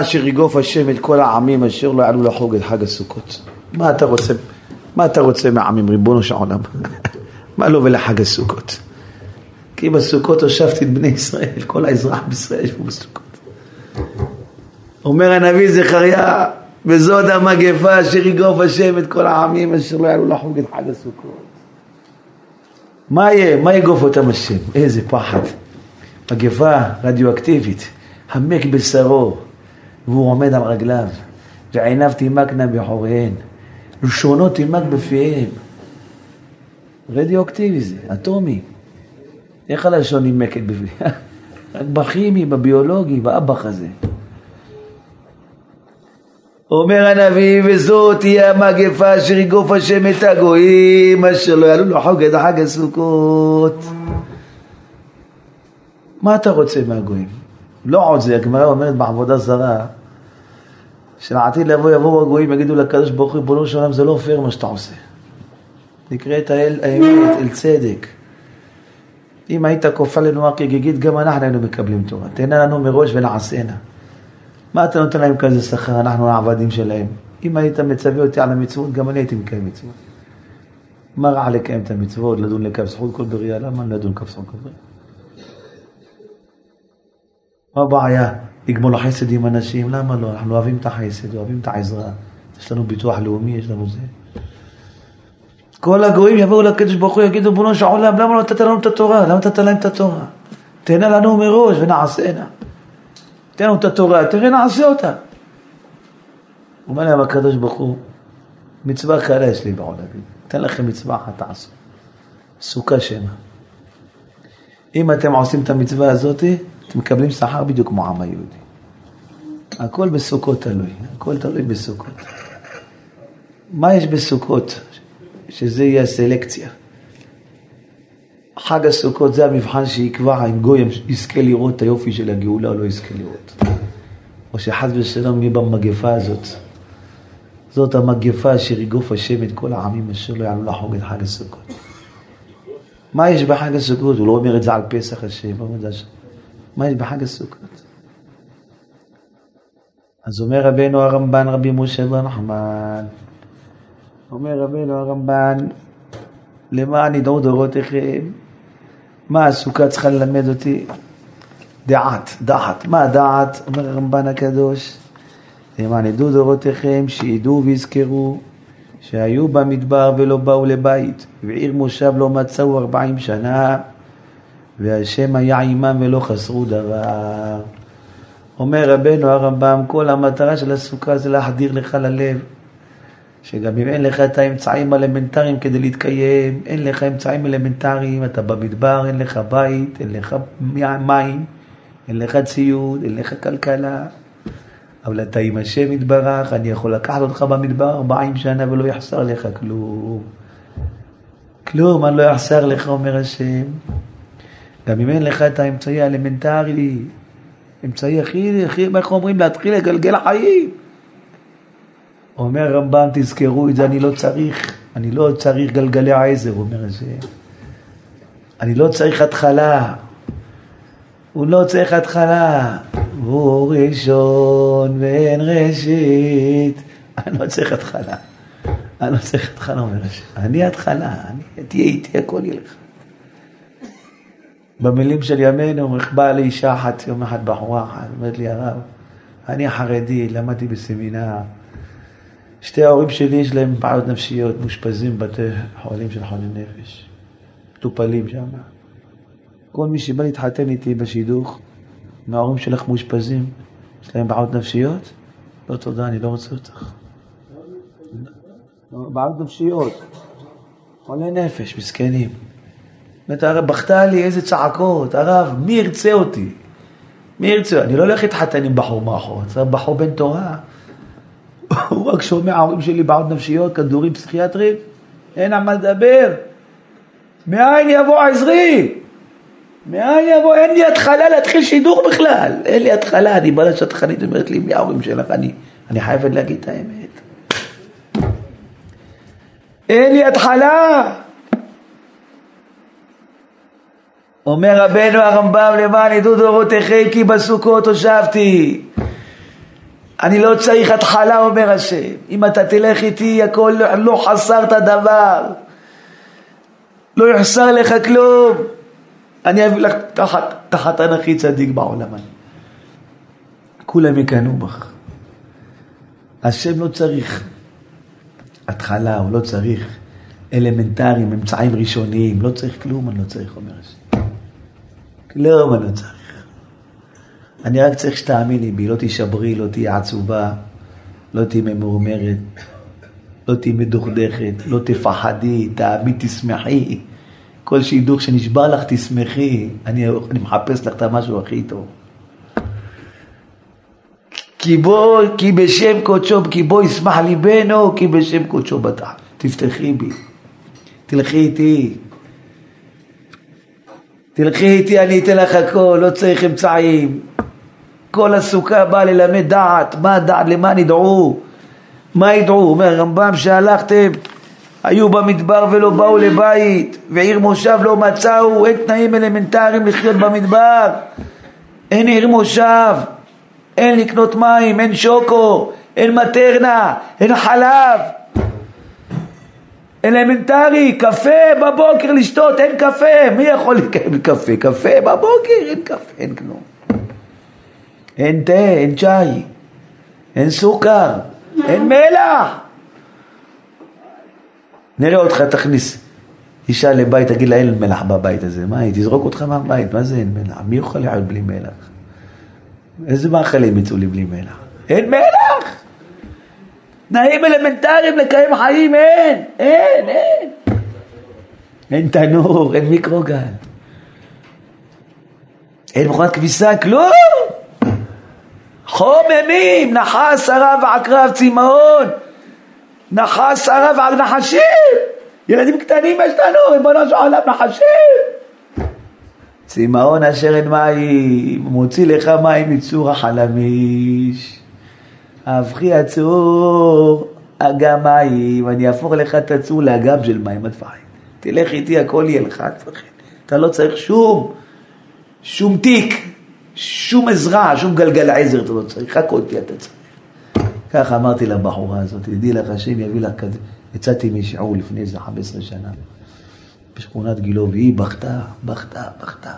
אשר יגוף השם את כל העמים אשר לא יעלו לחוג את חג הסוכות. מה אתה רוצה, מה אתה רוצה מהעמים, ריבונו של עולם? מה לו ולחג הסוכות? כי בסוכות הושבתי את בני ישראל, כל האזרח בישראל ישבו בסוכות. אומר הנביא זכריה, וזאת המגפה אשר יגוף השם את כל העמים אשר לא יעלו לחוג את חג הסוכות. מה יהיה? מה יגוף אותם השם? איזה פחד. מגפה רדיואקטיבית, המק בשרו. והוא עומד על רגליו, ועיניו תימקנה בחוריהן, לשונו תימק בפיהם. רדיואקטיבי זה, אטומי. איך הלשון נימקת בפיהם? רק בכימי, בביולוגי, באב"ח הזה. אומר הנביא, וזאת תהיה המגפה אשר יגוף השם את הגויים, אשר לא יעלו לחוג את חג הסוכות. מה אתה רוצה מהגויים? לא עוד זה, הגמרא אומרת בעבודה זרה, שלעתיד לבוא יבואו הגויים יגידו לקדוש ברוך הוא, ריבונו של עולם זה לא פייר מה שאתה עושה. נקראת האל האמת, אל צדק. אם היית כופה לנו כגיגית, גם אנחנו היינו מקבלים תורה. תהנה לנו מראש ונעשינה. מה אתה נותן להם כזה שכר, אנחנו העבדים שלהם. אם היית מצווה אותי על המצוות, גם אני הייתי מקיים מצוות. מה רע לקיים את המצוות, לדון לכף זכות כל בריאה? למה לדון כף זכות כל בריאה? מה הבעיה? לגמול החסד עם אנשים? למה לא? אנחנו אוהבים את החסד, אוהבים את העזרה. יש לנו ביטוח לאומי, יש לנו זה. כל הגויים יבואו לקדוש ברוך הוא, יגידו, בונו של עולם, למה לא נתת לנו את התורה? למה נתת להם את התורה? תהנה לנו מראש ונעשינה. תן לנו את התורה, תראה נעשה אותה. אומר להם הקדוש ברוך הוא, מצווה קלה יש לי בעולם, תן לכם מצווה אחת תעשו. סוכה שמה. אם אתם עושים את המצווה הזאתי, מקבלים שכר בדיוק כמו העם היהודי. הכל בסוכות תלוי, הכל תלוי בסוכות. מה יש בסוכות? שזה יהיה הסלקציה. חג הסוכות זה המבחן שיקבע אם גוי יזכה לראות את היופי של הגאולה או לא יזכה לראות. או שחס ושלום יהיה במגפה הזאת. זאת המגפה אשר יגוף השם את כל העמים אשר לא יעלו לחוג את חג הסוכות. מה יש בחג הסוכות? הוא לא אומר את זה על פסח השם, הוא אומר את זה השם. מה יש בחג הסוכות? אז אומר רבנו הרמב"ן רבי משה בן נחמן, אומר רבנו הרמב"ן, למען ידעו דורותיכם, מה הסוכה צריכה ללמד אותי? דעת, דעת. מה הדעת? אומר הרמב"ן הקדוש, למען ידעו דורותיכם, שידעו ויזכרו שהיו במדבר ולא באו לבית, ועיר מושב לא מצאו ארבעים שנה, והשם היה עמם ולא חסרו דבר. אומר רבנו הרמב"ם, כל המטרה של הסוכה זה להחדיר לך ללב, שגם אם אין לך את האמצעים האלמנטריים כדי להתקיים, אין לך אמצעים אלמנטריים, אתה במדבר, אין לך בית, אין לך מים, אין לך ציוד, אין לך כלכלה, אבל אתה עם השם יתברך, אני יכול לקחת אותך במדבר 40 שנה ולא יחסר לך כלום. כלום, אני לא יחסר לך, אומר השם. גם אם אין לך את האמצעי האלמנטרי, אמצעי הכי, הכי, איך אומרים, להתחיל לגלגל החיים. אומר רמב"ם, תזכרו את זה, אני לא צריך, אני לא צריך גלגלי עזר, אומר את זה. אני לא צריך התחלה. הוא לא צריך התחלה. הוא ראשון ואין ראשית. אני לא צריך התחלה. אני לא צריך התחלה, אומר השם. אני התחלה, אני, תהיה איתי, הכל ילך. במילים של ימינו, באה לי אישה אחת, יום אחד בחורה אחת, אומרת לי הרב, אני חרדי, למדתי בסמינר, שתי ההורים שלי יש להם בעיות נפשיות, מאושפזים בבתי חולים של חולי נפש, מטופלים שם. כל מי שבא להתחתן איתי בשידוך, מההורים שלך מאושפזים, יש להם בעיות נפשיות? לא תודה, אני לא רוצה אותך. בעיות נפשיות, חולי נפש, מסכנים. אומרת, הרב, בכתה לי איזה צעקות, הרב, מי ירצה אותי? מי ירצה? אני לא הולך להתחתן עם בחור מאחור, צריך בחור בן תורה. הוא רק שומע, ההורים שלי בעיות נפשיות, כדורים פסיכיאטריים, אין על מה לדבר. מאין יבוא עזרי? מאין יבוא? אין לי התחלה להתחיל שידור בכלל. אין לי התחלה, אני בא לשטחנית, אומרת לי, מי ההורים שלך? אני, אני חייבת להגיד את האמת. אין לי התחלה. אומר רבנו הרמב"ם למען ידעו דורותיכם כי בסוכות הושבתי אני לא צריך התחלה, אומר השם. אם אתה תלך איתי, הכל לא, חסרת דבר. לא יחסר לך כלום. אני אביא לך תחת, תחת אנכי צדיק בעולם. כולם יקנאו בך. השם לא צריך התחלה, הוא לא צריך אלמנטרים, אמצעים ראשוניים, לא צריך כלום, אני לא צריך, אומר השם. כלום אני לא צריך. אני רק צריך שתאמיני בי, לא תישברי, לא תהיי עצובה, לא תהיי ממורמרת, לא תהיי מדוכדכת, לא תפחדי, תאמי, תשמחי. כל שידוך שנשבע לך, תשמחי. אני, אני מחפש לך את המשהו הכי טוב. כי בו, כי בשם קודשו, כי בו ישמח ליבנו, כי בשם קודשו בטח. תפתחי בי, תלכי איתי. תלכי איתי, אני אתן לך הכל, לא צריך אמצעים. כל הסוכה באה ללמד דעת, מה דעת, למה נדעו? מה ידעו? אומר הרמב"ם שהלכתם, היו במדבר ולא באו לבית, ועיר מושב לא מצאו, אין תנאים אלמנטריים לחיות במדבר, אין עיר מושב, אין לקנות מים, אין שוקו, אין מטרנה, אין חלב. אלמנטרי, קפה בבוקר לשתות, אין קפה, מי יכול לקיים קפה? קפה בבוקר, אין קפה, אין כלום. אין תה, אין צ'אי, אין סוכר, אין מלח. נראה אותך, תכניס אישה לבית, תגיד לה אין מלח בבית הזה, מה היא? תזרוק אותך מהבית, מה זה אין מלח? מי יכול לחיות בלי מלח? איזה מאכלים יצאו לי בלי מלח? אין מלח! תנאים אלמנטריים לקיים חיים אין, אין, אין. אין תנור, אין מיקרוגל. אין מכונת כביסה, כלום! חוממים, נחס ערב ועקרב צמאון, נחס ערב על נחשים. ילדים קטנים יש לנו, ריבונו של עולם נחשים. צמאון אשר אין מים, מוציא לך מים מצור החלמיש. אבחי הצור, אגם מים, אני אהפוך לך את הצור לאגם של מים הטפחים. תלך איתי, הכל יהיה לך, אתה לא צריך שום, שום תיק. שום עזרה, שום גלגל עזר אתה לא צריך, רק אותי אתה צריך. ככה אמרתי לבחורה הזאת, תדעי לך, השם יביא לך כזה. יצאתי משיעור לפני איזה 15 שנה, בשכונת גילו, והיא בכתה, בכתה, בכתה.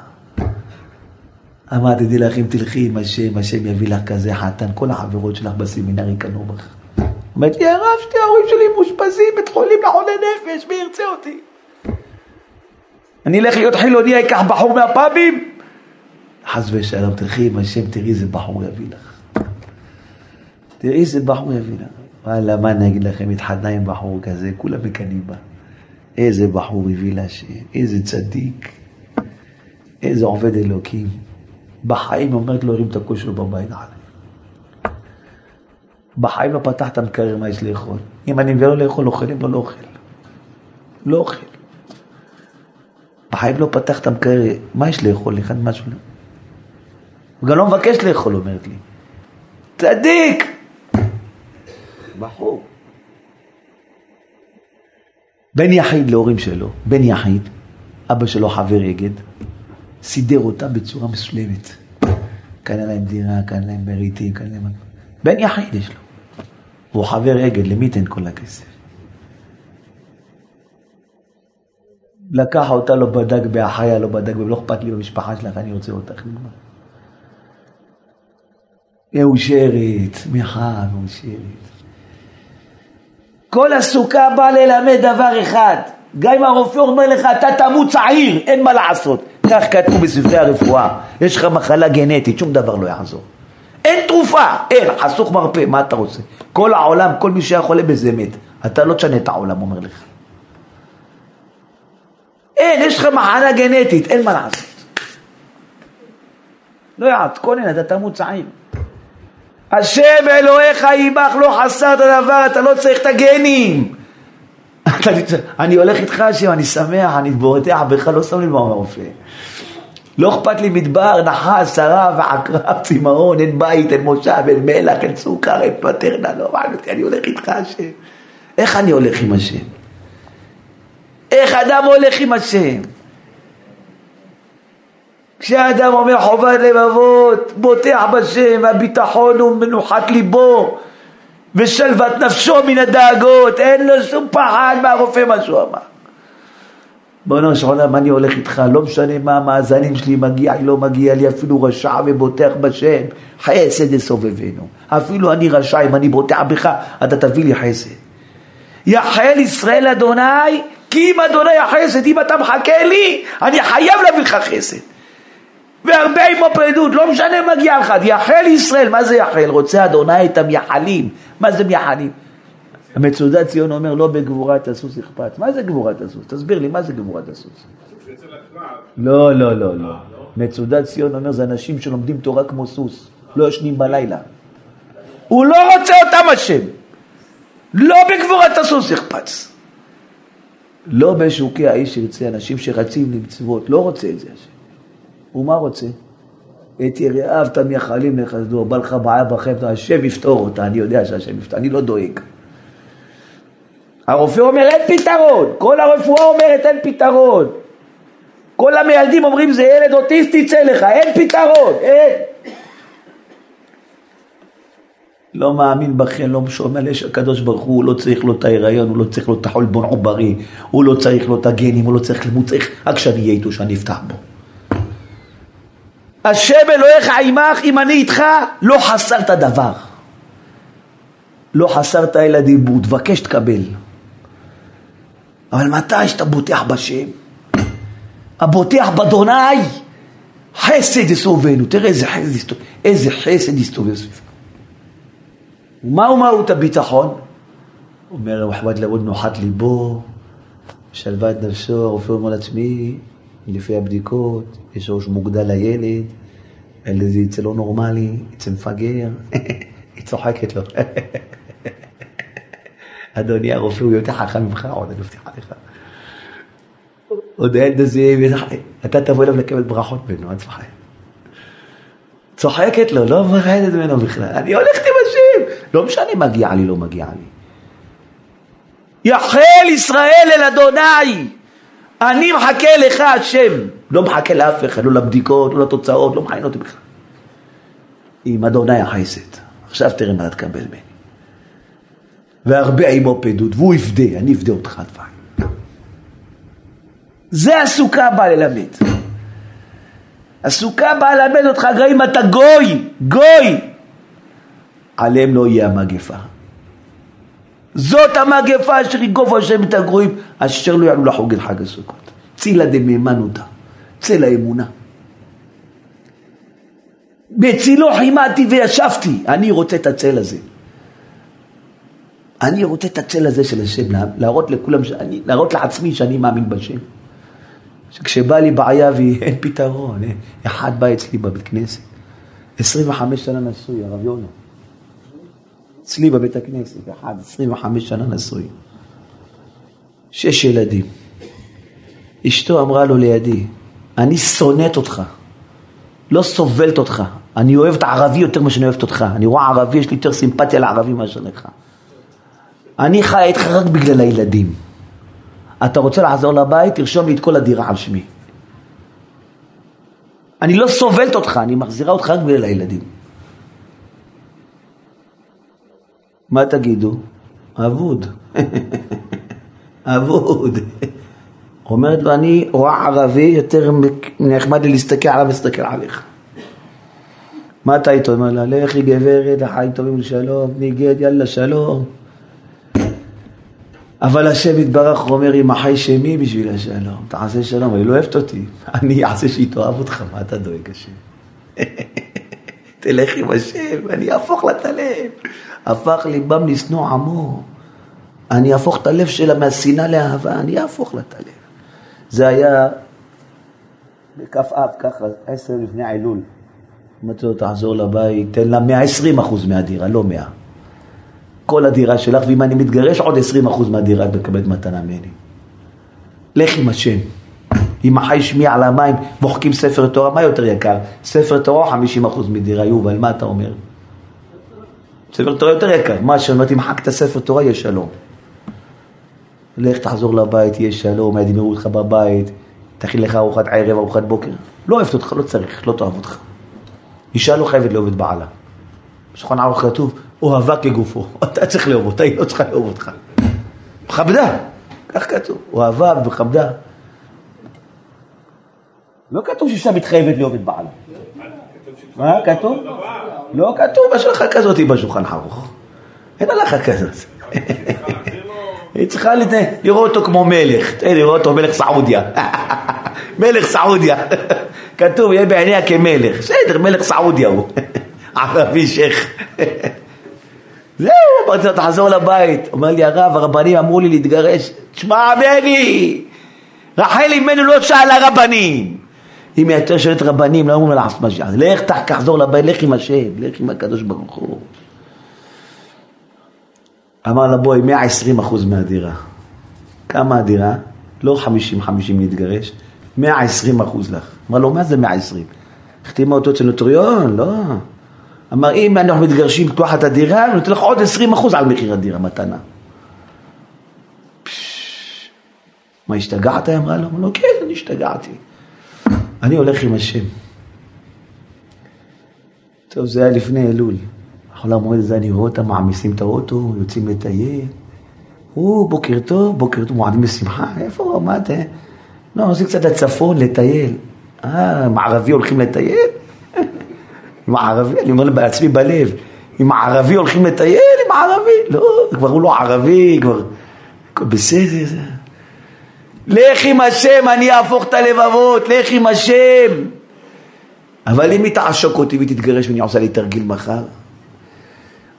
אמרתי, תדעי לך, אם תלכי עם השם, השם יביא לך כזה חתן, כל החברות שלך בסמינר יקנו בך. אמרתי לי, הרב, שתי ההורים שלי מאושפזים בית חולים לחולי נפש, מי ירצה אותי? אני אלך להיות חילוני, אקח בחור מהפאבים? חס ושלום, תלכי עם השם, תראי איזה בחור יביא לך. תראי איזה בחור יביא לך. וואלה, מה אני אגיד לכם, התחתנה עם בחור כזה, כולם מקנאים בה. איזה בחור הביא להשם, איזה צדיק, איזה עובד אלוקים. בחיים אומרת לו, הרים את הכוס שלו בבית עליי. בחיים לא פתח את המקרר מה יש לאכול. אם אני מביא לו לאכול, אוכל, אם לא, לא אוכל. לא אוכל. בחיים לא פתח את המקרר, מה יש לאכול? אחד משהו. הוא גם לא מבקש לאכול, אומרת לי. צדיק! בחור. בן יחיד להורים שלו, בן יחיד, אבא שלו חבר יגד, סידר אותם בצורה מסוימת. קנה להם דירה, קנה להם מריטים, קנה להם... בן יחיד יש לו. הוא חבר אגד, למי תן כל הכסף? לקח אותה, לא בדק באחיה, לא בדק, ולא אכפת לי במשפחה שלך, אני רוצה אותך. מאושרת, שמחה, מאושרת. כל הסוכה באה ללמד דבר אחד, גם אם הרופא אומר לך אתה תמות צעיר, אין מה לעשות. כך כתוב בספרי הרפואה, יש לך מחלה גנטית, שום דבר לא יעזור. אין תרופה, אין, חסוך מרפא, מה אתה רוצה? כל העולם, כל מי שהיה חולה בזה מת. אתה לא תשנה את העולם, אומר לך. אין, יש לך מחלה גנטית, אין מה לעשות. לא יעתקונן, אתה תמות צעיר. השם אלוהיך עמך לא חסר את הדבר, אתה לא צריך את הגנים. אני הולך איתך השם, אני שמח, אני בורטח בך, לא שם לי מה הרופא. לא אכפת לי מדבר, נחש, שרה ועקרב, צמאון, אין בית, אין מושב, אין מלח, אין סוכר, אין פטרנה, לא מעניין אותי, אני הולך איתך השם. איך אני הולך עם השם? איך אדם הולך עם השם? כשאדם אומר חובת לבבות, בוטח בשם, הביטחון הוא מנוחת ליבו ושלוות נפשו מן הדאגות, אין לו שום פחד מהרופא מה שהוא אמר. בוא'נה של עולם, אני הולך איתך, לא משנה מה המאזנים שלי, מגיע לי, לא מגיע לי, אפילו רשע ובוטח בשם, חסד יסובבנו. אפילו אני רשע, אם אני בוטח בך, אתה תביא לי חסד. יחל ישראל אדוני, כי אם אדוני החסד, אם אתה מחכה לי, אני חייב להביא לך חסד. והרבה עמו פרדות, לא משנה מה מגיע לך, יחל ישראל, מה זה יחל? רוצה אדוני את המייחלים, מה זה מייחלים? המצודת ציון אומר לא בגבורת הסוס אכפת, מה זה גבורת הסוס? תסביר לי, מה זה גבורת הסוס? לא, לא, לא, לא. מצודת ציון אומר זה אנשים שלומדים תורה כמו סוס, לא ישנים בלילה. הוא לא רוצה אותם השם. לא בגבורת הסוס יחפץ. לא בשוקי האיש ירצה, אנשים שרצים למצוות, לא רוצה את זה השם. ומה רוצה? את יראיו את המייחלים לחסדו, בא לך בעיה בחפץ, השם יפתור אותה, אני יודע שהשם יפתור, אני לא דואג. הרופא אומר אין פתרון, כל הרפואה אומרת אין פתרון. כל המיילדים אומרים זה ילד אוטיסט יצא לך, אין פתרון, אין. לא מאמין בכם, לא שומע יש הקדוש ברוך הוא, הוא לא צריך לו את ההיריון, הוא לא צריך לו את החולבון עוברי, הוא לא צריך לו את הגנים, הוא לא צריך, הוא צריך רק שאני אהיה איתו, שאני אפתח בו. השם אלוהיך עמך, אם אני איתך, לא חסרת דבר. לא חסרת אלא דיבור, תבקש תקבל. אבל מתי שאתה בוטח בשם, הבוטח באדוני, חסד יסובנו, תראה איזה חסד יסתובב, איזה חסד יסתובב סביבך. ומהו מהות הביטחון? אומר מוחמד לעוד נוחת ליבו, שלוות נפשו, הרופא אומר לעצמי, לפי הבדיקות, יש ראש מוגדל לילד, הילד יצא לא נורמלי, יצא מפגר, היא צוחקת לו. אדוני הרופא הוא יותר חכם ממך עוד, אני מבטיחה לך. עוד הילד הזה, אתה תבוא אליו לקבל ברכות ממנו, אל תפחד. צוחקת לו, לא מפחדת ממנו בכלל. אני הולכת עם השם, לא משנה מגיע לי, לא מגיע לי. יחל ישראל אל אדוני, אני מחכה לך השם. לא מחכה לאף אחד, לא לבדיקות, לא לתוצאות, לא מעניין אותי בכלל. עם אדוני החסד. עכשיו תראה מה תקבל ממני. והרבה עמו פדות, והוא יפדה, אני אפדה אותך דברים. זה הסוכה באה ללמד. הסוכה באה ללמד אותך, גם אם אתה גוי, גוי, עליהם לא יהיה המגפה. זאת המגפה אשר יגוף השם את הגרועים, אשר לא יעלו לחוג את חג הסוכות. צילה דמימנותא, צל האמונה. בצילו חימדתי וישבתי, אני רוצה את הצל הזה. אני רוצה את הצל הזה של השם, להראות לכולם, שאני, להראות לעצמי שאני מאמין בשם. שכשבא לי בעיה ואין פתרון, אה, אחד בא אצלי בבית כנסת, 25 שנה נשוי, הרב יונה. אצלי בבית הכנסת, אחד, 25 שנה נשוי. שש ילדים. אשתו אמרה לו לידי, אני שונאת אותך, לא סובלת אותך, אני אוהבת ערבי יותר ממה שאני אוהבת אותך, אני רואה ערבי, יש לי יותר סימפתיה לערבי מאשר לך. אני חי איתך רק בגלל הילדים. אתה רוצה לעזור לבית, תרשום לי את כל הדירה על שמי. אני לא סובלת אותך, אני מחזירה אותך רק בגלל הילדים. מה תגידו? אבוד. אבוד. אומרת לו, אני רואה ערבי, יותר נחמד לי להסתכל עליו ולהסתכל עליך. מה אתה איתו? אומר לה, לכי גברת, החיים טובים לשלום, ניגד, יאללה שלום. אבל השם יתברך אומר, אם החי שמי בשביל השלום, תעשה שלום, היא לא אוהבת אותי, אני אעשה שהיא תאהב אותך, מה אתה דואג השם? תלך עם השם, אני אהפוך לה את הלב. הפך ליבם לשנוא עמו. אני אהפוך את הלב שלה מהשנאה לאהבה, אני אהפוך לה את הלב. זה היה בכ"א, ככה, עשר לפני עילול. אמרתי לו, תחזור לבית, תן לה 120 אחוז מהדירה, לא 100. כל הדירה שלך, ואם אני מתגרש, עוד 20 אחוז מהדירה את מקבלת מתנה ממני. לך עם השם. אם החי שמיע על המים מוחקים ספר תורה, מה יותר יקר? ספר תורה 50 אחוז מדירה, יובל, מה אתה אומר? ספר תורה יותר יקר. מה שאומר, תמחק את הספר תורה, יש שלום. לך תחזור לבית, יהיה שלום, ידמרו אותך בבית, תכין לך ארוחת ערב, ארוחת בוקר. לא אוהבת אותך, לא צריך, לא תאהב אותך. אישה לא חייבת לאהוב את בעלה. בשולחן ערוך כתוב, אוהבה כגופו. אתה צריך לאהוב אותה, היא לא צריכה לאהוב אותך. מכבדה, כך כתוב, אוהבה ומכבדה. לא כתוב שאישה מתחייבת לאהוב את בעלה. מה כתוב? לא כתוב בשלחה כזאת בשולחן ערוך. אין הלכה כזאת. היא צריכה לראות אותו כמו מלך, לראות אותו מלך סעודיה. מלך סעודיה. כתוב, יהיה בעיניה כמלך. בסדר, מלך סעודיה הוא. ערבי שייח. זהו, אמרתי לו, תחזור לבית. אומר לי הרב, הרבנים אמרו לי להתגרש. תשמע, בני, רחל אימנו לא שאלה רבנים. היא הייתה שואלת רבנים, לא אמרו לה לך, תחזור לבית, לך עם השם, לך עם הקדוש ברוך הוא. אמר לה, בואי, 120 אחוז מהדירה. כמה הדירה? לא 50-50 להתגרש, 120 אחוז לך. אמר לו, מה זה 120? החתימה אותו אצל נוטריון? לא. אמר, אם אנחנו מתגרשים תחת הדירה, אני נותן לך עוד 20 אחוז על מחיר הדירה, מתנה. מה, השתגעת? אמרה לו, לא, כן, אני השתגעתי. אני הולך עם השם. טוב, זה היה לפני אלול. חול המועד הזה אני רואה אותם מעמיסים את האוטו, יוצאים לטייל. או, בוקר טוב, בוקר טוב, מועדים בשמחה, איפה, מה אתה? לא, עושים קצת לצפון, לטייל. אה, מערבי הולכים לטייל? עם הערבי, אני אומר בעצמי בלב, עם הערבי הולכים לטייל, עם הערבי, לא, כבר הוא לא ערבי, כבר, בסדר. לך עם השם, אני אהפוך את הלבבות, לך עם השם. אבל אם היא תעשוק אותי והיא תתגרש ואני עושה לי תרגיל מחר,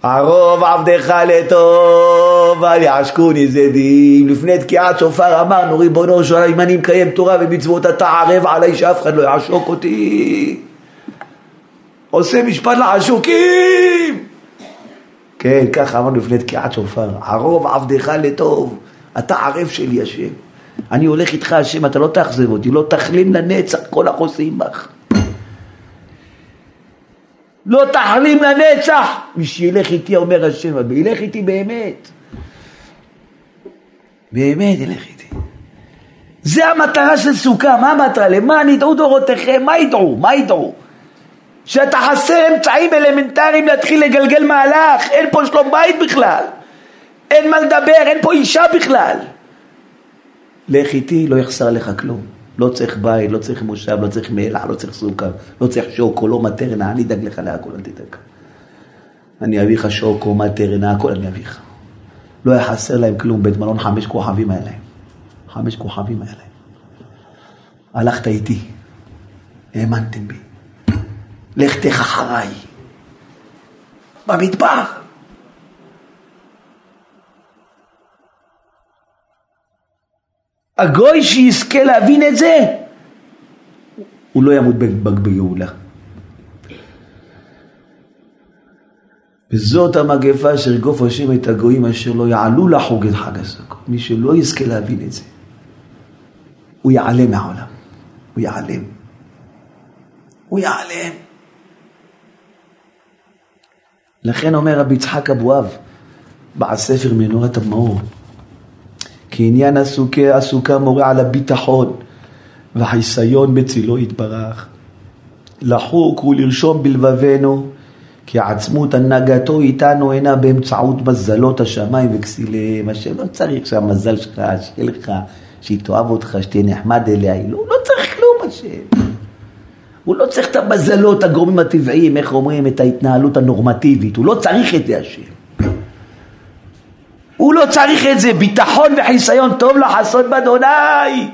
ערוב עבדך לטוב, אל יעשקוני זדים. לפני תקיעת שופר אמרנו, ריבונו של עולם, אם אני מקיים תורה ומצוות, אתה ערב עליי שאף אחד לא יעשוק אותי. עושה משפט לעשוקים. כן, ככה אמרנו לפני תקיעת שופר, ערוב עבדך לטוב, אתה ערב שלי השם. אני הולך איתך השם, אתה לא תאכזב אותי, לא תחלים לנצח כל החוסים בך. לא תחלים לנצח. מי שילך איתי, אומר השם, אבל ילך איתי באמת. באמת ילך איתי. זה המטרה של סוכה, מה המטרה? למען ידעו דורותיכם, מה ידעו? מה ידעו? שאתה חסר אמצעים אלמנטריים להתחיל לגלגל מהלך, אין פה שלום בית בכלל, אין מה לדבר, אין פה אישה בכלל. לך איתי, לא יחסר לך כלום. לא צריך בית, לא צריך מושב, לא צריך מלח, לא צריך סוכר, לא צריך שוקו, לא מטרנה, אני אדאג לך להכל, אל תדאג. אני אביא לך שוקו, מטרנה, הכל אני אביא לך. לא יחסר להם כלום, בית מלון חמש כוכבים היה להם. חמש כוכבים היה להם. הלכת איתי, האמנתם בי. לכתך אחריי. במדבר. הגוי שיזכה להבין את זה, הוא לא ימות בגאולה. וזאת המגפה אשר יגוף השם את הגויים אשר לא יעלו לחוג את חג הסוכות. מי שלא יזכה להבין את זה, הוא ייעלם מהעולם. הוא ייעלם. הוא ייעלם. לכן אומר רבי יצחק אבואב בספר מנורת המאור, כי עניין הסוכה, הסוכה מורה על הביטחון והחיסיון בצילו יתברך. לחוק ולרשום בלבבנו כי עצמות הנהגתו איתנו אינה באמצעות מזלות השמיים וכסיליהם. השם לא צריך שהמזל שלך, שיהיה לך, שהיא תאהב אותך, שתהיה נחמד אליה, לא, לא צריך כלום השם. הוא לא צריך את המזלות, הגורמים הטבעיים, איך אומרים, את ההתנהלות הנורמטיבית, הוא לא צריך את זה השם. הוא לא צריך את זה, ביטחון וחיסיון טוב לחסות באדוני.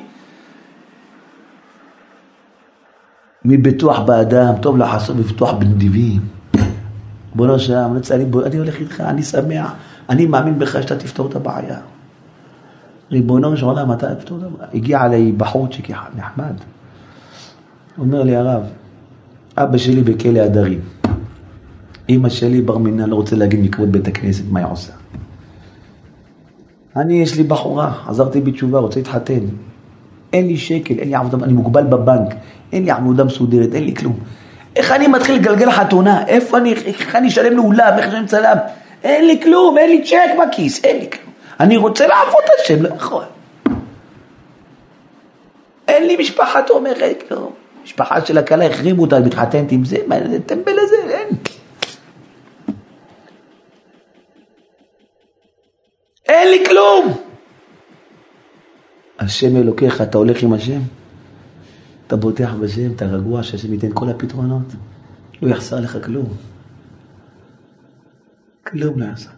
מי בטוח באדם, טוב לחסות ובטוח בנדיבים. בוא לא שם, אני, אני הולך איתך, אני שמח, אני מאמין בך שאתה תפתור את הבעיה. ריבונו של עולם, אתה תפתור את הבעיה. הגיע אליי בחורצ'יק נחמד. אומר לי הרב, אבא שלי בכלא הדרים. אימא שלי בר מינן לא רוצה להגיד מכבוד בית הכנסת, מה היא עושה? אני, יש לי בחורה, עזרתי בתשובה, רוצה להתחתן. אין לי שקל, אין לי עבודה, אני מוגבל בבנק, אין לי עבודה מסודרת, אין לי כלום. איך אני מתחיל לגלגל חתונה? איפה אני, איך אני אשלם לאולם, איך אני מצלם? אין לי כלום, אין לי צ'ק בכיס, אין לי כלום. אני רוצה לעבוד את השם, לא יכול. אין לי משפחה תומכת, כלום. משפחה של הכלה החרימו אותה, מתחתנת עם זה, מה, טמבל הזה, אין. אין לי כלום. השם אלוקיך, אתה הולך עם השם? אתה בוטח בשם, אתה רגוע שהשם ייתן כל הפתרונות. לא יחסר לך כלום. כלום לא יחסר.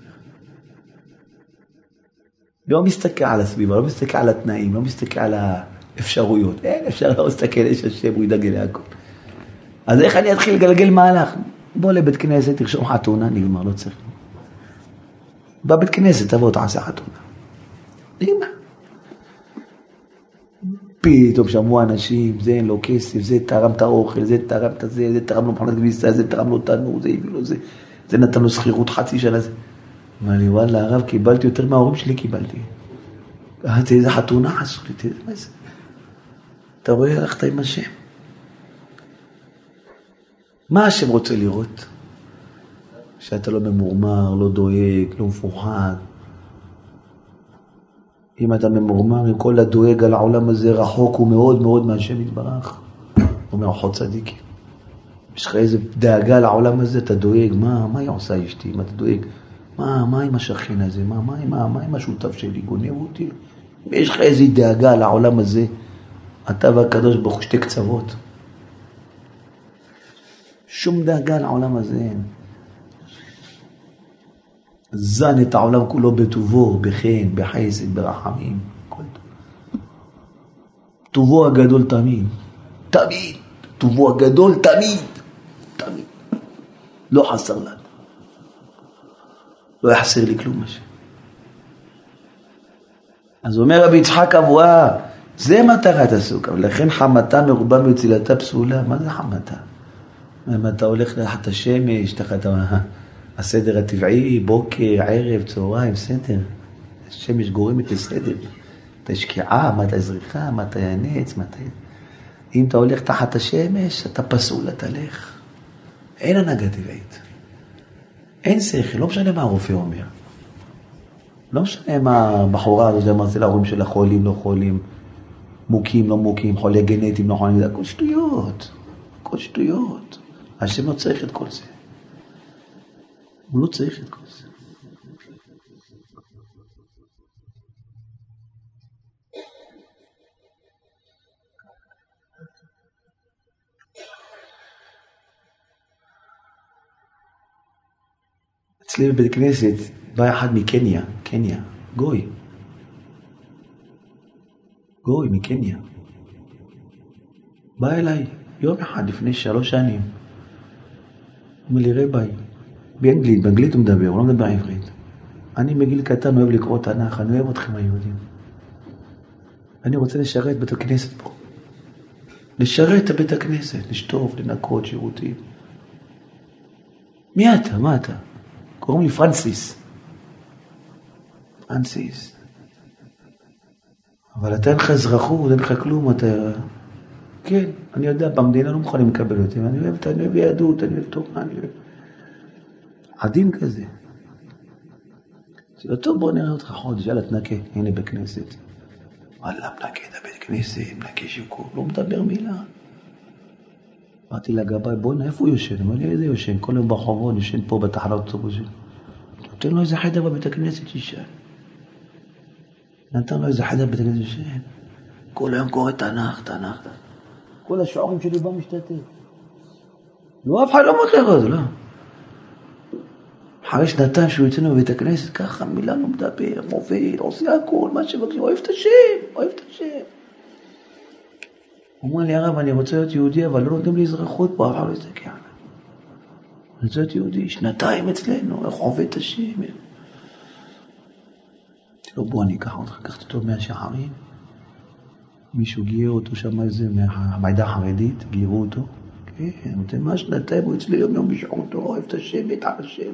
לא מסתכל על הסביבה, לא מסתכל על התנאים, לא מסתכל על האפשרויות. אין אפשר לא להסתכל, יש השם, הוא ידאג להכל. אז איך אני אתחיל לגלגל מהלך? בוא לבית כנסת, תרשום חתונה, נגמר, לא צריך. בבית כנסת, תבוא, תעשה חתונה. נגמר. פתאום שמעו אנשים, זה אין לו כסף, זה תרם את האוכל, זה תרם את זה, זה תרם לו מכונת כביסה, זה תרם לו תנור, זה הביא לו זה, זה נתן לו שכירות חצי שנה. אמר לי, וואלה, הרב, קיבלתי יותר מההורים שלי קיבלתי. אמרתי, איזה חתונה עשו לי, תראה מה זה. אתה רואה, הלכת עם השם. מה השם רוצה לראות? שאתה לא ממורמר, לא דואג, לא מפוחד. אם אתה ממורמר, אם כל הדואג על העולם הזה רחוק הוא מאוד מאוד מהשם יתברך, אומר אחות צדיקים. יש לך איזה דאגה לעולם הזה, אתה דואג, מה, מה היא עושה אשתי, אם אתה דואג, מה, מה עם השכן הזה, מה, מה, מה, מה עם השותף שלי, גונב אותי? יש לך איזה דאגה לעולם הזה, אתה והקדוש ברוך הוא שתי קצוות. שום דאגה לעולם הזה אין. זן את העולם כולו בטובו, בחן, בחסד, ברחמים. טובו הגדול תמיד, תמיד, טובו הגדול תמיד, תמיד. לא חסר לנו. לא יחסר לי כלום השם. אז אומר רבי יצחק אבואה, זה מטרת הסוכה, ולכן חמתה מרובה מצילתה פסולה. מה זה חמתה? אם אתה הולך תחת השמש, תחת הסדר הטבעי, בוקר, ערב, צהריים, סדר. השמש גורמת לסדר. מתי שקיעה, מתי זריחה, מתי הנץ, מתי... אם אתה הולך תחת השמש, אתה פסול, אתה לך. אין הנהגה טבעית. אין שכל, לא משנה מה הרופא אומר. לא משנה מה הבחורה הזאת אמרת להורים שלה חולים, לא חולים, מוכים, לא מוכים, חולי גנטיים, לא חולים, זה הכל שטויות. הכל שטויות. השם לא צריך את כל זה. הוא לא צריך את כל זה. אצלי בבית כנסת בא אחד מקניה, קניה, גוי. גוי מקניה. בא אליי יום אחד לפני שלוש שנים. אומר לי, רביי, באנגלית, באנגלית הוא מדבר, הוא לא מדבר עברית. אני מגיל קטן אוהב לקרוא תנ"ך, אני אוהב אתכם היהודים. אני רוצה לשרת בית הכנסת פה. לשרת את בית הכנסת, לשטוף, לנקות, שירותים. מי אתה? מה אתה? קוראים לי פרנסיס. פרנסיס. אבל אתה אין לך אזרחות, אין לך כלום, אתה... כן, אני יודע, במדינה לא מוכנים לקבל אותי, אני אוהב, אני אוהב יהדות, אני אוהב תורה, אני אוהב... עדין כזה. לו, טוב, בוא נראה אותך חודש, יאללה, תנקה, הנה בכנסת. וואלה, מנקה את הבית כנסת, מנקה שיקור, לא מדבר מילה. אמרתי לגבאי, בוא'נה, איפה הוא יושן? אמר לי, איזה יושן? כל יום ברחובות, יושן פה בתחנת אוטובוסים. נותן לו איזה חדר בבית הכנסת שישן. נתן לו איזה חדר בבית הכנסת שישן. כל היום קורא תנ"ך, תנ"ך, תנ"ך. כל השיעורים שלי בא משתתף. לא, אף אחד לא מותח אותו, לא. אחרי שנתיים שהוא יוצא מבית הכנסת, ככה מילה לא מדבר, מוביל, עושה הכל, מה שמבקשים, אוהב את השם, אוהב את השם. הוא אומר לי, הרב, אני רוצה להיות יהודי, אבל לא נותנים לי אזרחות פה, הרב לא יסתכל עליי. אני רוצה להיות יהודי, שנתיים אצלנו, איך עובד את השם. אמרתי לו, בוא אני אקח אותך, לקחתי אותו מהשחרים. מישהו גייר אותו שם איזה מהעדה החרדית, גיירו אותו. כן, אמרתי, מה שנתיים הוא אצלי יום יום בשעותו, אוהב את השם, על השם.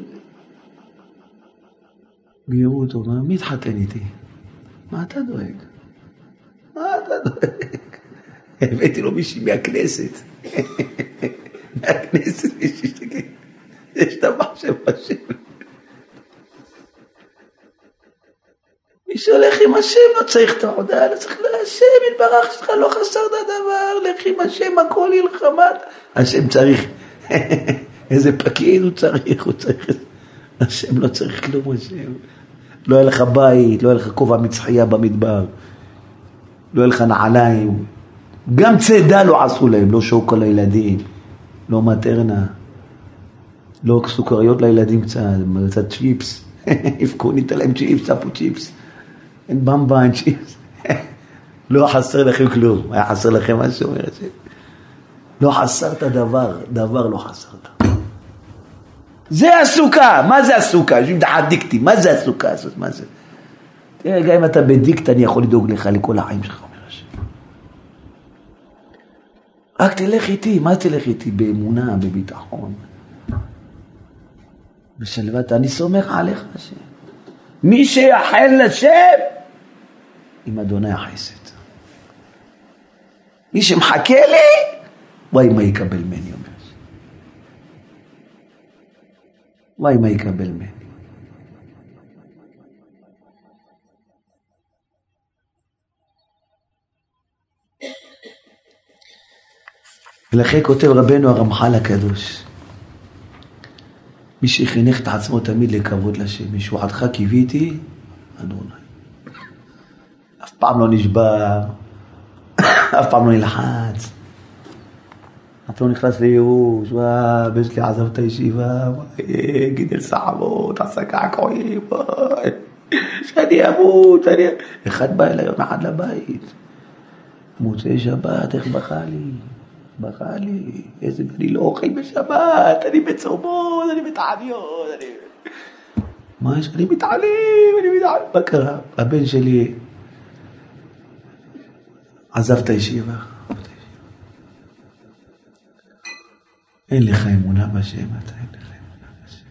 גיירו אותו, מי התחתן איתי? מה אתה דואג? מה אתה דואג? הבאתי לו מישהי מהכנסת. מהכנסת מישהי שתגיד, יש את המחשב בשם. מי שהולך עם השם לא צריך את העודה, לא צריך להשם יתברך שלך, לא חסר את הדבר, לך עם השם הכל ילחמת. השם צריך, איזה פקיד הוא צריך, הוא צריך, השם לא צריך כלום, השם. לא היה לך בית, לא היה לך כובע מצחייה במדבר, לא היה לך נעליים, גם צידה לא עשו להם, לא שוקו לילדים, לא מטרנה, לא סוכריות לילדים קצת, קצת צ'יפס, יבכו, ניתן להם צ'יפס, צפו צ'יפס, אין במבה, אין צ'יפס, לא חסר לכם כלום, היה חסר לכם משהו. לא חסרת דבר, דבר לא חסרת. זה הסוכה, מה זה הסוכה? יושבים תחת דיקטי, מה זה הסוכה הזאת, מה זה? תראה, גם אם אתה בדיקט, אני יכול לדאוג לך לכל החיים שלך. רק תלך איתי, מה תלך איתי? באמונה, בביטחון. בשלוות, אני סומך עליך השם. מי שיחל לשם, עם אדוני החסד. מי שמחכה לי, וואי מה יקבל ממני, אומר. וואי מה יקבל ממני. ולכן כותב רבנו הרמח"ל הקדוש, מי שחינך את עצמו תמיד לכבוד לשם, משועתך קיוויתי, אדוני. אף פעם לא נשבר, אף פעם לא נלחץ, אף פעם לא נכנס לייאוש, וואי, הבן שלי עזב את הישיבה, וואי, גידל סעבות, עשה קעקועים, וואי, שאני אמות, שאני... אחד בא אליי יום אחד לבית, מוצאי שבת, איך בכה לי? בכה לי, איזה, אני לא אוכל בשבת, אני בצומות, אני בתעניות, אני... מה יש? אני מתעלים, אני מתעלים. מה קרה? הבן שלי עזב את הישיבה. אין לך אמונה בשם, אתה אין לך אמונה בשם.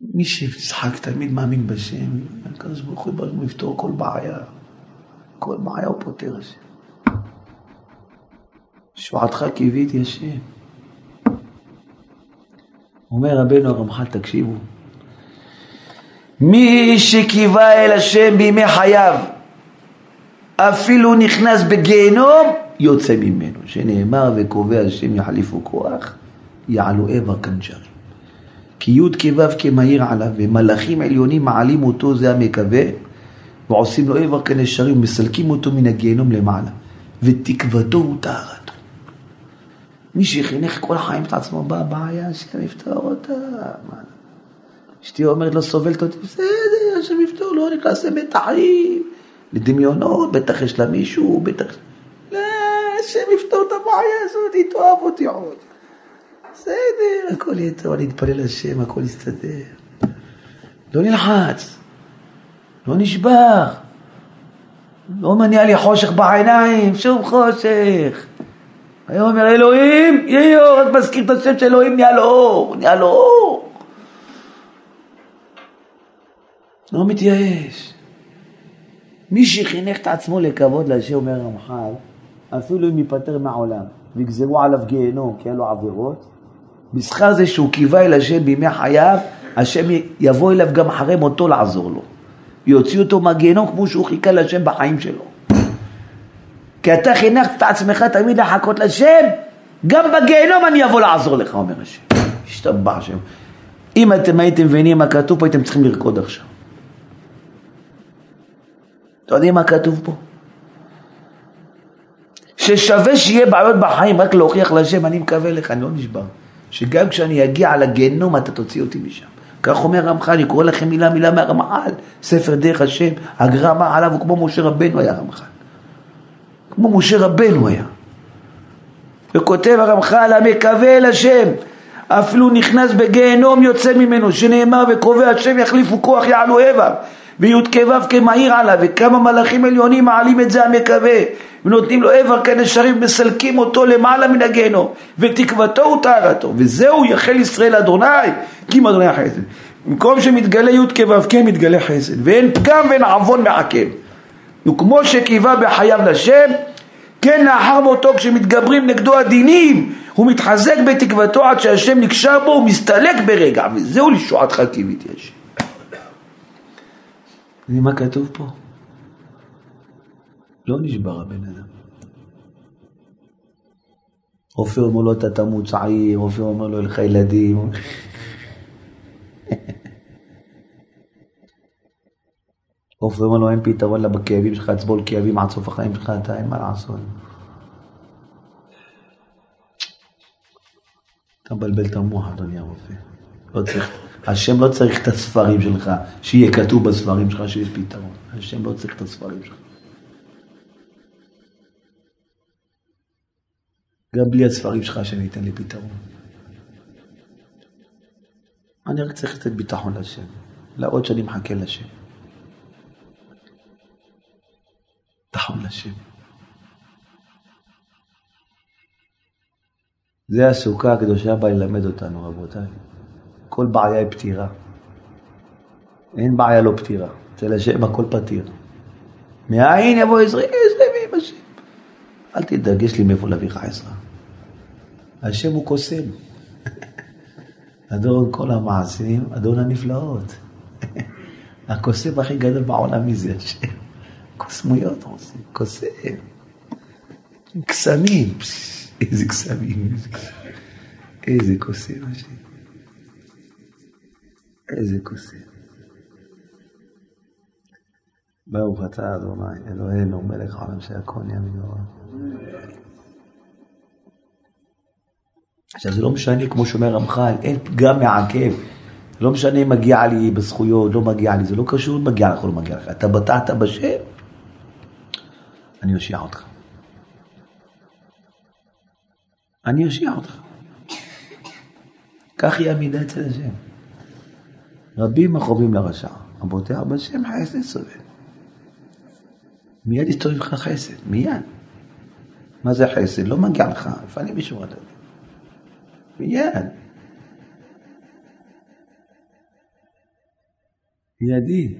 מי שיצחק תמיד מאמין בשם, הקדוש ברוך הוא יפתור כל בעיה. כל בעיה הוא פותר השם. שועתך קיוויתי השם. אומר רבנו הרמח"ל, תקשיבו, מי שקיווה אל השם בימי חייו, אפילו נכנס בגיהנום, יוצא ממנו, שנאמר וקובע השם יחליפו כוח, יעלו עבר כנג'רים. כי י' כו' כמהיר עליו, ומלאכים עליונים מעלים אותו, זה המקווה, ועושים לו עבר כנשרים, ומסלקים אותו מן הגיהנום למעלה, ותקוותו הוא טהרת. מי שחינך כל החיים את עצמו בבעיה, השם יפתור אותה. אשתי אומרת לו, סובלת אותי, בסדר, השם יפתור, לא נכנס למתחים, לדמיונות, בטח יש לה מישהו, בטח... לא, השם יפתור את הבעיה הזאת, היא תאהב אותי עוד. בסדר, הכל יהיה טוב, אני אתפלל לשם, הכל יסתדר. לא נלחץ, לא נשבר, לא מניע לי חושך בעיניים, שום חושך. היום אומר אלוהים, יהיה אור, רק מזכיר את השם של אלוהים, נהיה לו אור, נהיה לו אור. לא מתייאש. מי שחינך את עצמו לכבוד להשם, אומר רמח"ל, אפילו אם ייפטר מהעולם ויגזרו עליו גיהנום כי היה לו עבירות, בשכר זה שהוא קיווה אל השם בימי חייו, השם יבוא אליו גם אחרי מותו לעזור לו. יוציא אותו מהגיהנום כמו שהוא חיכה להשם בחיים שלו. כי אתה חינכת את עצמך תמיד לחכות לשם, גם בגיהנום אני אבוא לעזור לך, אומר השם. השתבח השם. אם אתם הייתם מבינים מה כתוב פה, הייתם צריכים לרקוד עכשיו. אתם יודעים מה כתוב פה? ששווה שיהיה בעיות בחיים רק להוכיח לשם, אני מקווה לך, אני לא נשבר. שגם כשאני אגיע לגיהנום אתה תוציא אותי משם. כך אומר רמח"ל, אני קורא לכם מילה מילה מהרמח"ל, ספר דרך השם, הגרמה עליו הוא כמו משה רבנו היה רמח"ל. כמו משה רבנו היה. וכותב הרמח"ל המקווה אל השם אפילו נכנס בגיהנום יוצא ממנו שנאמר וקובע השם יחליפו כוח יעלו איבר וי"כ כמהיר עליו וכמה מלאכים עליונים מעלים את זה המקווה ונותנים לו איבר כנשרים ומסלקים אותו למעלה מן הגיהנום ותקוותו וטהרתו וזהו יחל ישראל אדוני כי אדוני החסד במקום שמתגלה י"כ ו"ק מתגלה חסד ואין פגם ואין עוון מעכב וכמו שקיווה בחייו לשם, כן לאחר מותו כשמתגברים נגדו הדינים, הוא מתחזק בתקוותו עד שהשם נקשר בו ומסתלק ברגע, וזהו לישועתך קיוויתי השם. יודעים מה כתוב פה? לא נשבר הבן אדם. רופא אומר לו, אתה תמות צעיר, רופא אומר לו, אין לך ילדים. רופא אומר לו, אין פתרון בכאבים שלך, תסבול כאבים עד סוף החיים שלך, אתה אין מה לעשות. אתה מבלבל את המוח, אדוני הרופא. לא צריך, השם לא צריך את הספרים שלך, שיהיה כתוב בספרים שלך שיש פתרון. השם לא צריך את הספרים שלך. גם בלי הספרים שלך שאני אתן לי פתרון. אני רק צריך לתת ביטחון לשם, להראות שאני מחכה לשם. ביטחון לשם. זה הסוכה הקדושה באה ללמד אותנו, רבותיי. כל בעיה היא פתירה. אין בעיה לא פתירה. אצל השם הכל פתיר. מאין יבוא עזרי? עזרי ועם השם. אל תדאג, יש לי מאיפה להביא לך עזרה. השם הוא קוסם. אדון כל המעשים, אדון הנפלאות. הקוסם הכי גדול בעולם מי זה השם. קוסמויות עושים, קוסם. קסמים, איזה קסמים, איזה קוסם השם. איזה קוסם. ברוך אתה אדוני, אלוהינו מלך העולם שהכל נהיה מנורא. עכשיו זה לא משנה, כמו שאומר רמח"ל, אין פגם מעכב. לא משנה אם מגיע לי בזכויות, לא מגיע לי, זה לא קשור אם מגיע לך או לא מגיע לך. אתה בטעת בשם, אני אושיע אותך. אני אושיע אותך. כך היא עמידה אצל השם. רבים החובים לרשע, הבוטח בשם חסד סובל. מיד יסתובב לך חסד, מיד. מה זה חסד? לא מגיע לך, לפנים משורת הדין. מיד. מיידי.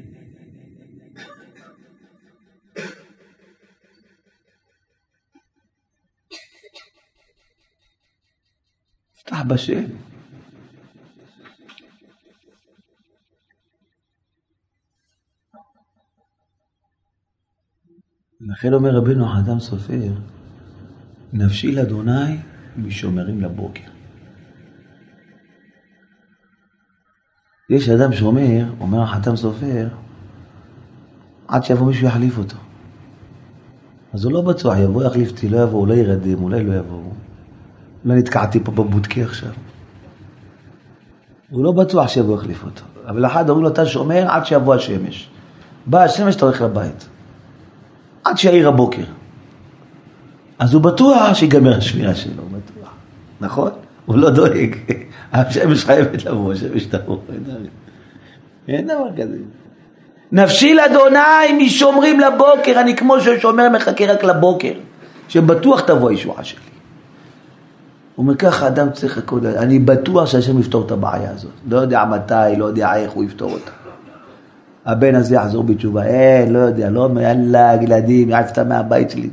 פתח בשם. לכן אומר רבינו האדם סופר, נפשי לאדוני משומרים לבוקר. יש אדם שאומר, אומר החתם סופר, עד שיבוא מישהו יחליף אותו. אז הוא לא בטוח, יבוא יחליף אותי, לא יבוא, אולי ירדם, אולי לא יבוא. אולי נתקעתי פה בבודקה עכשיו. הוא לא בטוח שיבוא יחליף אותו. אבל אחד אומרים לו, אתה שומר עד שיבוא השמש. בא השמש, אתה הולך לבית. עד שיעיר הבוקר. אז הוא בטוח שיגמר השמירה שלו, הוא בטוח. נכון? הוא לא דואג. השמש חייבת לבוא, השמש תבוא. אין דבר כזה. נפשי לאדוני משומרים לבוקר, אני כמו ששומר מחכה רק לבוקר, שבטוח תבוא הישועה שלי. הוא אומר ככה אדם צריך הכל, אני בטוח שהשם יפתור את הבעיה הזאת. לא יודע מתי, לא יודע איך הוא יפתור אותה. הבן הזה יחזור בתשובה, אין, לא יודע, לא אומר, יאללה, ילדים, יעפת מהבית שלי.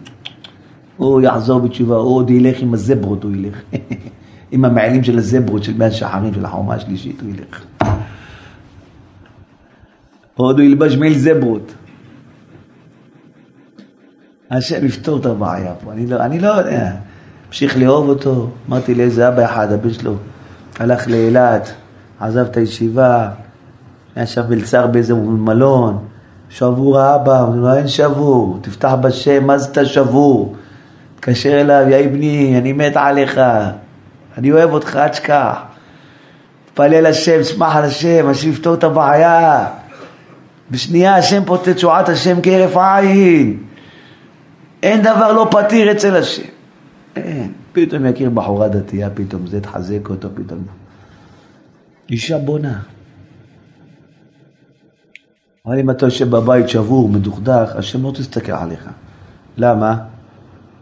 הוא יחזור בתשובה, הוא עוד ילך עם הזברות, הוא ילך. עם המעלים של הזברות, של מאה שחרים, של החומה השלישית, הוא ילך. עוד הוא ילבש מעיל זברות. השם יפתור את הבעיה פה, אני לא, אני לא יודע. המשיך לאהוב אותו, אמרתי לאיזה אבא אחד, הבן שלו הלך לאילת, עזב את הישיבה, היה שם מלצר באיזה מלון, שבור האבא, אמרתי לו, אין שבור, תפתח בשם, מה זה אתה שבור? תתקשר אליו, יא בני, אני מת עליך, אני אוהב אותך, אל תשכח. תפלל השם, שמח על השם, השם יפתור את הבעיה. בשנייה השם פוטט תשועת השם כהרף עין. אין דבר לא פתיר אצל השם. אין. פתאום יכיר בחורה דתייה, פתאום זה תחזק אותו, פתאום. אישה בונה. אבל אם אתה יושב בבית שבור, מדוכדך, השם לא תסתכל עליך. למה?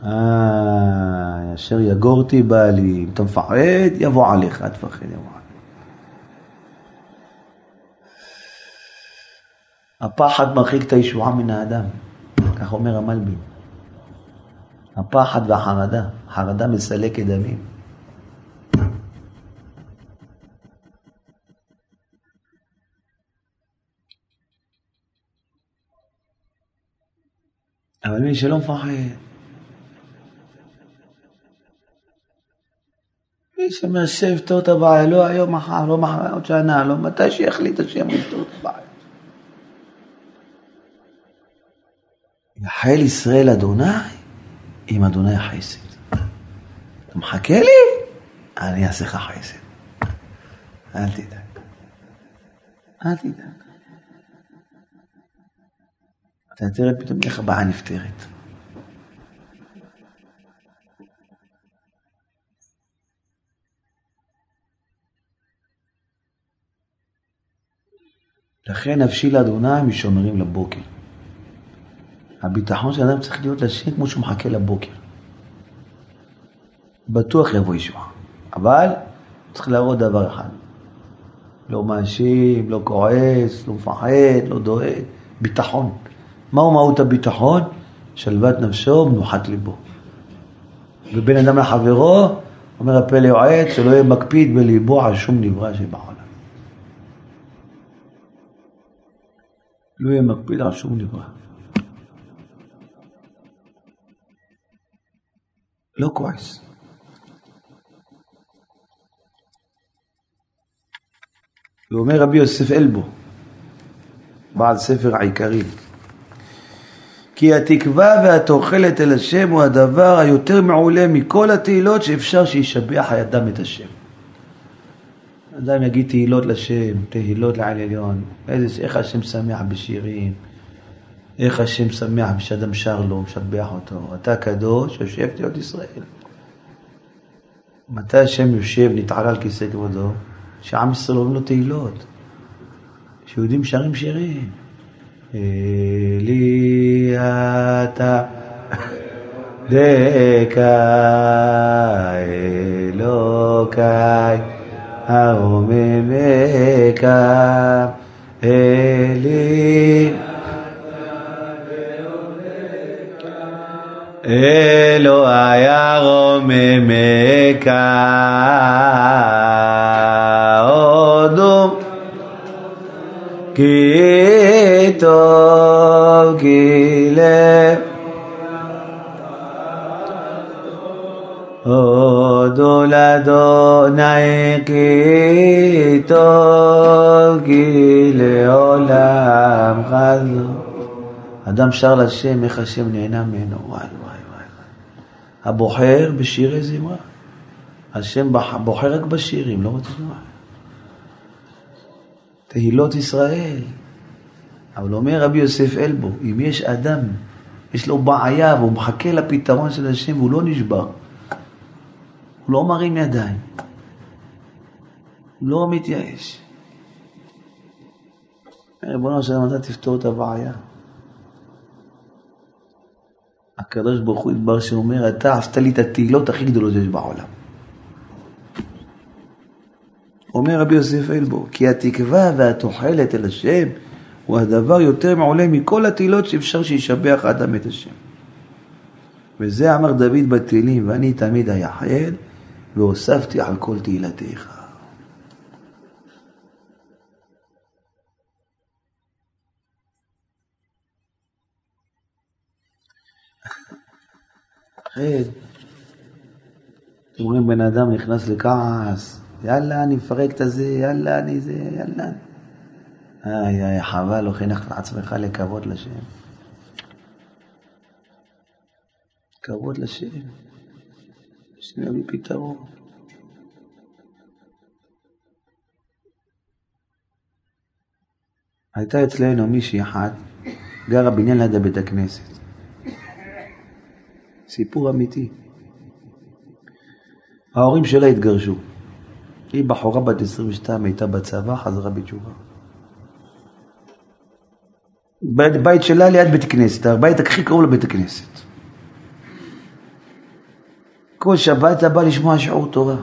אה, אשר יגורתי בעלי, אם אתה מפחד, יבוא עליך, תפחד, יבוא עליך. הפחד מרחיק את הישועה מן האדם, כך אומר המלבין. הפחד והחרדה, חרדה מסלקת דמים. אבל מי שלא מפחד, מי שמנסה לפתור את הבעיה, לא היום, מחר, לא מחר, עוד שנה, לא מתי שיחליט השם לפתור את הבעיה. יחל ישראל אדוני עם אדוני החסד. אתה מחכה לי? אני אעשה לך חסד. אל תדאג. אל תדאג. אתה תראה פתאום איך הבעיה נפתרת. לכן נפשי לאדוני משומרים לבוקר. הביטחון של אדם צריך להיות לשם כמו שהוא מחכה לבוקר. בטוח יבוא ישועה. אבל צריך להראות דבר אחד. לא מאשים, לא כועס, לא מפחד, לא דואג. ביטחון. מהו מהות הביטחון? שלוות נפשו ומנוחת ליבו. ובין אדם לחברו, אומר הפלא יועץ, שלא יהיה מקפיד בליבו על שום נברא שבעולם. לא יהיה מקפיד על שום נברא. לא כועס. ואומר רבי יוסף אלבו, בעל ספר העיקרים, כי התקווה והתוחלת אל השם הוא הדבר היותר מעולה מכל התהילות שאפשר שישבח האדם את השם. אדם יגיד תהילות לשם, תהילות לעל עליון, איזה, איך השם שמח בשירים, איך השם שמח כשאדם שר לו, משבח אותו. אתה קדוש, יושב תהיות ישראל. מתי השם יושב, נתעלה על כיסא כבודו? שעם ישראל אומרים לו תהילות. שיהודים שרים שירים. Eliata Deka Elokai Aomemeka Eli Eloi Aomemeka Odum כי טוב כי לב הודו לאדוני כי טוב כי לעולם חזו אדם שר לשם איך השם נהנה ממנו? וואי וואי וואי הבוחר בשירי זמרה. השם בוחר רק בשירים לא רוצה לשמוע תהילות ישראל. אבל אומר רבי יוסף אלבו, אם יש אדם, יש לו בעיה והוא מחכה לפתרון של השם והוא לא נשבר, הוא לא מרים ידיים, הוא לא מתייאש. ריבונו של עולם, אתה תפתור את הבעיה. הקדוש ברוך הוא ידבר שאומר, אתה עשת לי את התהילות הכי גדולות שיש בעולם. אומר רבי יוסף אלבו, כי התקווה והתוחלת אל השם הוא הדבר יותר מעולה מכל התהילות שאפשר שישבח אדם את השם. וזה אמר דוד בתהילים, ואני תמיד אייחל, והוספתי על כל תהילתך. אתם רואים בן אדם נכנס לכעס, יאללה, אני מפרק את הזה, יאללה, אני זה, יאללה. איי, איי, חבל, לא חינכת את עצמך לכבוד לשם. כבוד לשם. השם יביא פתרון. הייתה אצלנו מישהי אחת, גרה בניין ליד הבית הכנסת. סיפור אמיתי. ההורים שלה התגרשו. היא בחורה בת 22, הייתה בצבא, חזרה בתשובה. בית שלה ליד בית כנסת, הבית הכי קרוב לבית הכנסת. כל שבת אתה בא לשמוע שיעור תורה.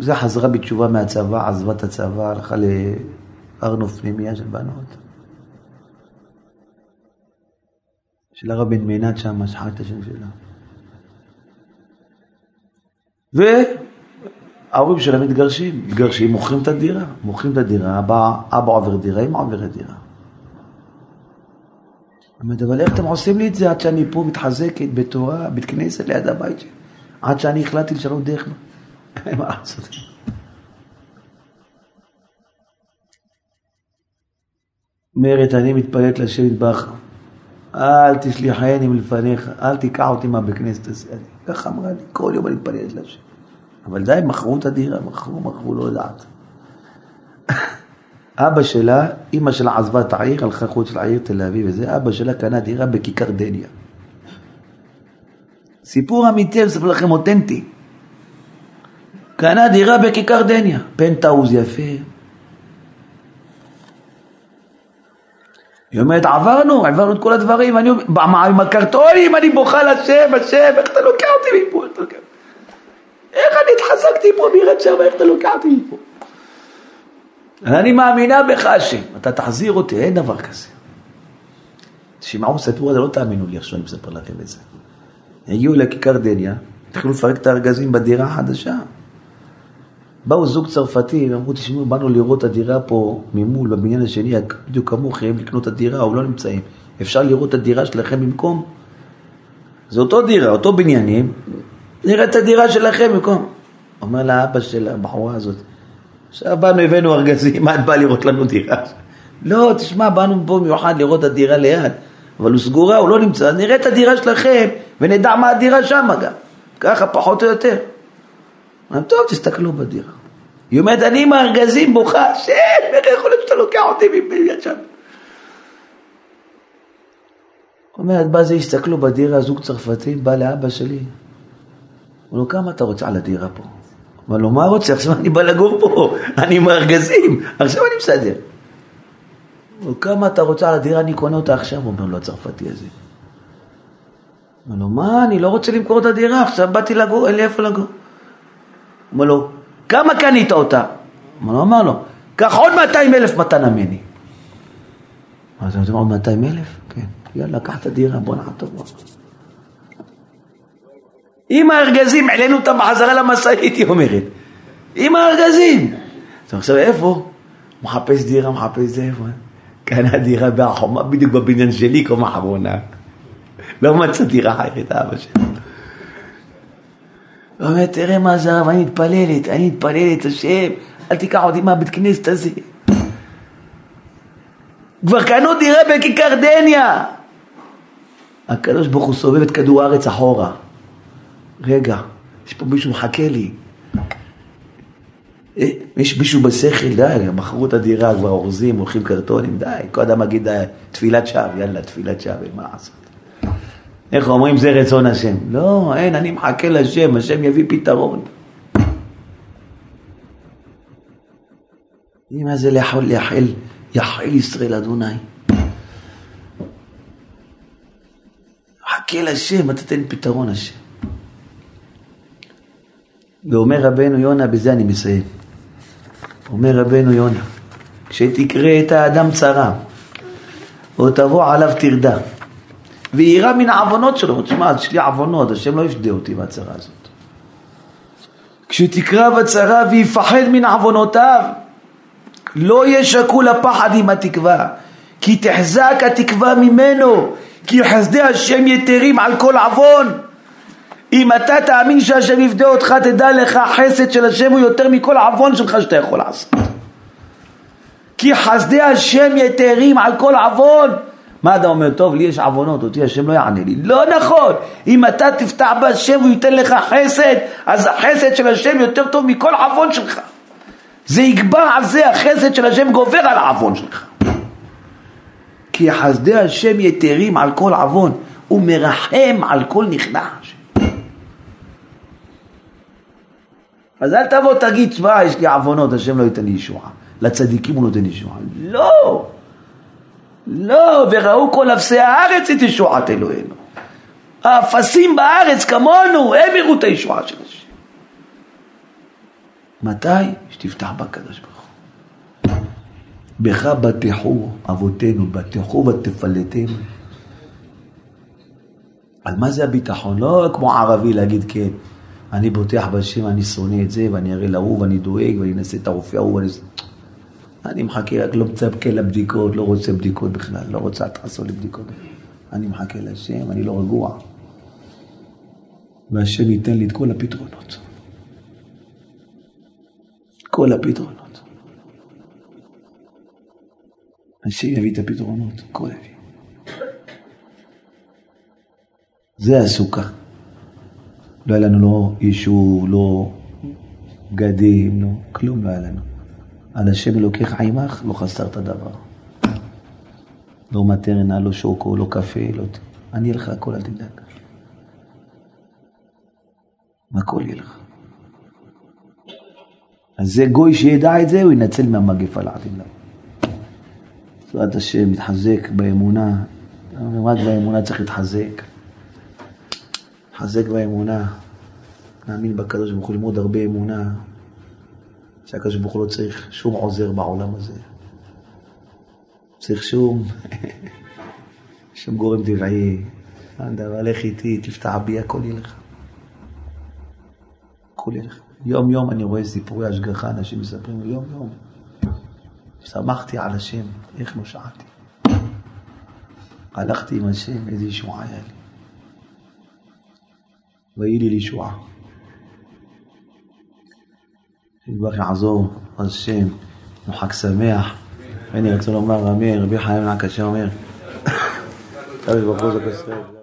זה חזרה בתשובה מהצבא, עזבה את הצבא, הלכה לארנוף פנימייה של בנות. של הרב בן מינת שם, שכח את השם שלה. ההורים שלהם מתגרשים, מתגרשים, מוכרים את הדירה, מוכרים את הדירה, אבא, אבא עובר דירה, אמא עוברת דירה. אומרת, אבל איך אתם עושים לי את זה עד שאני פה מתחזקת בתורה, בית כנסת ליד הבית שלי? עד שאני החלטתי לשנות דרך מה לעשות? אומרת, אני מתפללת לשם יתברך, אל תשליחני מלפניך, אל תיקח אותי מהבית כנסת הזה. ככה אמרה לי, כל יום אני מתפללת לשם. אבל די, מכרו את הדירה, מכרו, מכרו, לא יודעת. אבא שלה, אימא שלה עזבה את העיר, הלכה חוץ לעיר תל אביב וזה, אבא שלה קנה דירה בכיכר דניה. סיפור אמיתי, אני אספר לכם אותנטי. קנה דירה בכיכר דניה, פנטאוז יפה. היא אומרת, עברנו, עברנו את כל הדברים, אני עם הקרטונים אני בוכה לשם, השם, איך אתה לוקח אותי מפה, איך אני התחזקתי פה בירת שם, איך אתה לוקח אותי מפה? אני מאמינה בך השם, אתה תחזיר אותי, אין דבר כזה. תשמעו סיפור הזה, לא תאמינו לי עכשיו אני מספר לכם את זה. הגיעו לכיכר דניה, התחילו לפרק את הארגזים בדירה החדשה. באו זוג צרפתי ואמרו, תשמעו, באנו לראות את הדירה פה ממול, בבניין השני, בדיוק כמוכם, לקנות את הדירה, אבל לא נמצאים. אפשר לראות את הדירה שלכם במקום? זה אותו דירה, אותו בניינים, נראה את הדירה שלכם במקום. אומר לאבא של הבחורה הזאת, עכשיו באנו, הבאנו ארגזים, מה את באה לראות לנו דירה? לא, תשמע, באנו פה במיוחד לראות את הדירה ליד, אבל הוא סגורה, הוא לא נמצא, נראה את הדירה שלכם ונדע מה הדירה שם גם, ככה פחות או יותר. אמרתי, טוב, תסתכלו בדירה. היא אומרת, אני עם הארגזים בוכה, שם, איך יכול להיות שאתה לוקח אותי מיד שם? אומרת, בא זה, הסתכלו בדירה, זוג צרפתים, בא לאבא שלי. אמר לו, כמה אתה רוצה על הדירה פה? אמר לו, מה רוצה? עכשיו אני בא לגור פה, אני עם הארגזים, עכשיו אני מסדר. אמר כמה אתה רוצה על הדירה, אני קונה אותה עכשיו, אומר לו הצרפתי הזה. אמר לו, מה, אני לא רוצה למכור את הדירה, עכשיו באתי לגור, אין לי איפה לגור. אמר לו, כמה קנית אותה? אמר לו, אמר לו, קח עוד 200 אלף מתנה ממני. אמר לו, אתה עוד 200 אלף? כן. יאללה, קח את הדירה, בוא נחתוב. עם הארגזים, העלינו אותם בחזרה למשאית, היא אומרת. עם הארגזים. אז עכשיו איפה? מחפש דירה, מחפש זה איפה? קנה דירה בחומה, בדיוק בבניין שלי, קומה אחרונה. לא מצא דירה אחרת, אבא שלי. הוא אומר, תראה מה זה אני מתפללת, אני מתפללת, השם, אל תיקח אותי מהבית כנסת הזה. כבר קנו דירה בכיכר דניה. הקדוש ברוך הוא סובב את כדור הארץ אחורה. רגע, יש פה מישהו מחכה לי. אה, יש מישהו בשכל, די, מכרו את הדירה, כבר אורזים, הולכים קרטונים, די. כל אדם מגיד, תפילת שווא, יאללה, תפילת שווא, מה לעשות? איך אומרים זה רצון השם? לא, אין, אני מחכה לשם, השם יביא פתרון. מה זה לאכול, לאחל, יחל ישראל אדוני. חכה לשם, אתה תן פתרון השם. ואומר רבנו יונה, בזה אני מסיים. אומר רבנו יונה, כשתקרא את האדם צרה, או תבוא עליו תרדה, ויירא מן העוונות שלו, תשמע, יש לי עוונות, השם לא יפדה אותי מהצרה הזאת. כשתקרא בצרה ויפחד מן עוונותיו, לא ישקו לפחד עם התקווה, כי תחזק התקווה ממנו, כי חסדי השם יתרים על כל עוון. אם אתה תאמין שהשם יפדה אותך, תדע לך, חסד של השם הוא יותר מכל עוון שלך שאתה יכול לעשות. כי חסדי השם יתרים על כל עוון. מה אתה אומר, טוב, לי יש עוונות, אותי השם לא יענה לי. לא נכון. אם אתה תפתח בהשם והוא ייתן לך חסד, אז החסד של השם יותר טוב מכל עוון שלך. זה יגבר על זה, החסד של השם גובר על העוון שלך. כי חסדי השם יתרים על כל עוון, הוא מרחם על כל נכנע. אז אל תבוא תגיד, תשמע, יש לי עוונות, השם לא ייתן לי ישועה. לצדיקים הוא נותן ישועה. לא! לא, וראו כל אפסי הארץ את ישועת אלוהינו. האפסים בארץ כמונו, הם יראו את הישועה של השם. מתי? שתפתח בקדוש ברוך הוא. בך בטחו אבותינו, בטחו ותפלטנו. על מה זה הביטחון? לא כמו ערבי להגיד כן. אני בוטח בשם, אני שונא את זה, ואני אראה להוא, ואני דואג, ואני אנסה את הרופא ההוא, ואני... אני מחכה, רק לא מצפקה לבדיקות, לא רוצה בדיקות בכלל, לא רוצה לעשות לי בדיקות. אני מחכה להשם, אני לא רגוע. והשם ייתן לי את כל הפתרונות. כל הפתרונות. השם יביא את הפתרונות, הכל יביא. זה הסוכה. לא היה לנו לא יישוב, לא בגדים, לא, כלום לא היה לנו. על השם אלוקיך עמך לא חסרת דבר. לא מטרנה, לא שוקו, לא קפה, לא... אני אהיה לך הכל, אל תדאג. הכל יהיה לך. אז זה גוי שידע את זה, הוא ינצל מהמגפה לעתיד לבוא. בעזרת השם, מתחזק באמונה. רק באמונה צריך להתחזק. להתחזק באמונה. נאמין בקדוש ברוך הוא, ללמוד הרבה אמונה. שהקדוש ברוך הוא לא צריך שום עוזר בעולם הזה. צריך שום, שום גורם טבעי. דבר, לך איתי, תפתח בי, הכל יהיה לך. הכל יהיה לך. יום יום אני רואה סיפורי השגחה, אנשים מספרים לי יום יום. שמחתי על השם, איך לא שעתי. הלכתי עם השם, איזה ישועה היה לי. ויהי לי לישועה. יתברך יעזור, השם, חג שמח. ואני רוצה לומר, רבי חיים נעקשה אומר,